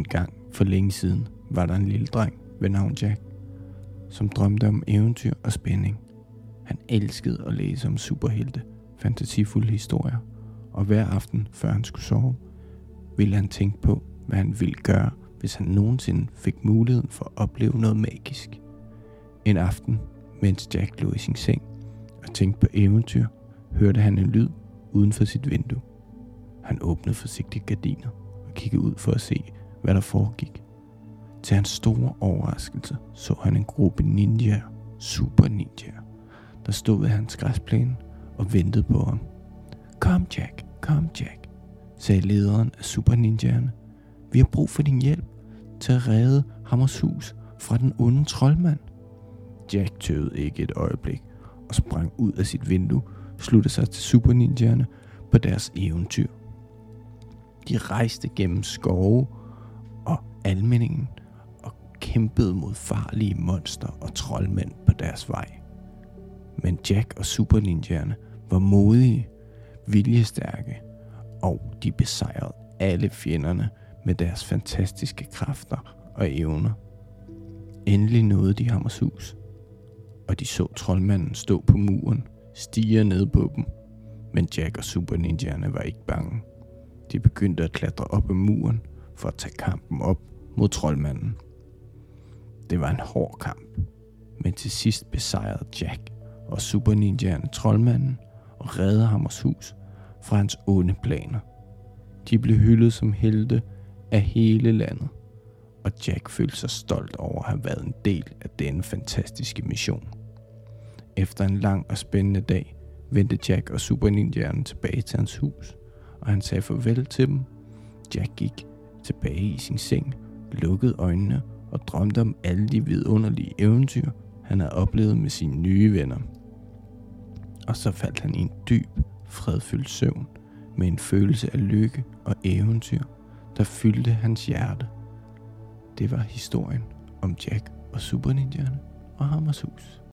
En gang for længe siden var der en lille dreng ved navn Jack, som drømte om eventyr og spænding. Han elskede at læse om superhelte, fantasifulde historier, og hver aften, før han skulle sove, ville han tænke på, hvad han ville gøre, hvis han nogensinde fik muligheden for at opleve noget magisk. En aften, mens Jack lå i sin seng og tænkte på eventyr, hørte han en lyd uden for sit vindue. Han åbnede forsigtigt gardiner og kiggede ud for at se, hvad der foregik. Til hans store overraskelse så han en gruppe ninjaer, super ninjaer, der stod ved hans græsplæne og ventede på ham. Kom Jack, kom Jack, sagde lederen af super ninjaerne. Vi har brug for din hjælp til at redde Hammers hus fra den onde troldmand. Jack tøvede ikke et øjeblik og sprang ud af sit vindue, sluttede sig til super ninjaerne på deres eventyr. De rejste gennem skove og almeningen og kæmpede mod farlige monster og troldmænd på deres vej. Men Jack og super ninjaerne var modige, viljestærke, og de besejrede alle fjenderne med deres fantastiske kræfter og evner. Endelig nåede de Hammers hus, og de så troldmanden stå på muren, stige ned på dem. Men Jack og Super Ninjaerne var ikke bange. De begyndte at klatre op ad muren for at tage kampen op mod troldmanden. Det var en hård kamp, men til sidst besejrede Jack og Super Ninjaerne troldmanden og reddede Hammers hus fra hans onde planer. De blev hyldet som helte af hele landet, og Jack følte sig stolt over at have været en del af denne fantastiske mission. Efter en lang og spændende dag vendte Jack og Super Ninjaerne tilbage til hans hus, og han sagde farvel til dem. Jack gik tilbage i sin seng, lukkede øjnene og drømte om alle de vidunderlige eventyr, han havde oplevet med sine nye venner. Og så faldt han i en dyb, fredfyldt søvn med en følelse af lykke og eventyr, der fyldte hans hjerte. Det var historien om Jack og Super Ninjaerne og Hammers hus.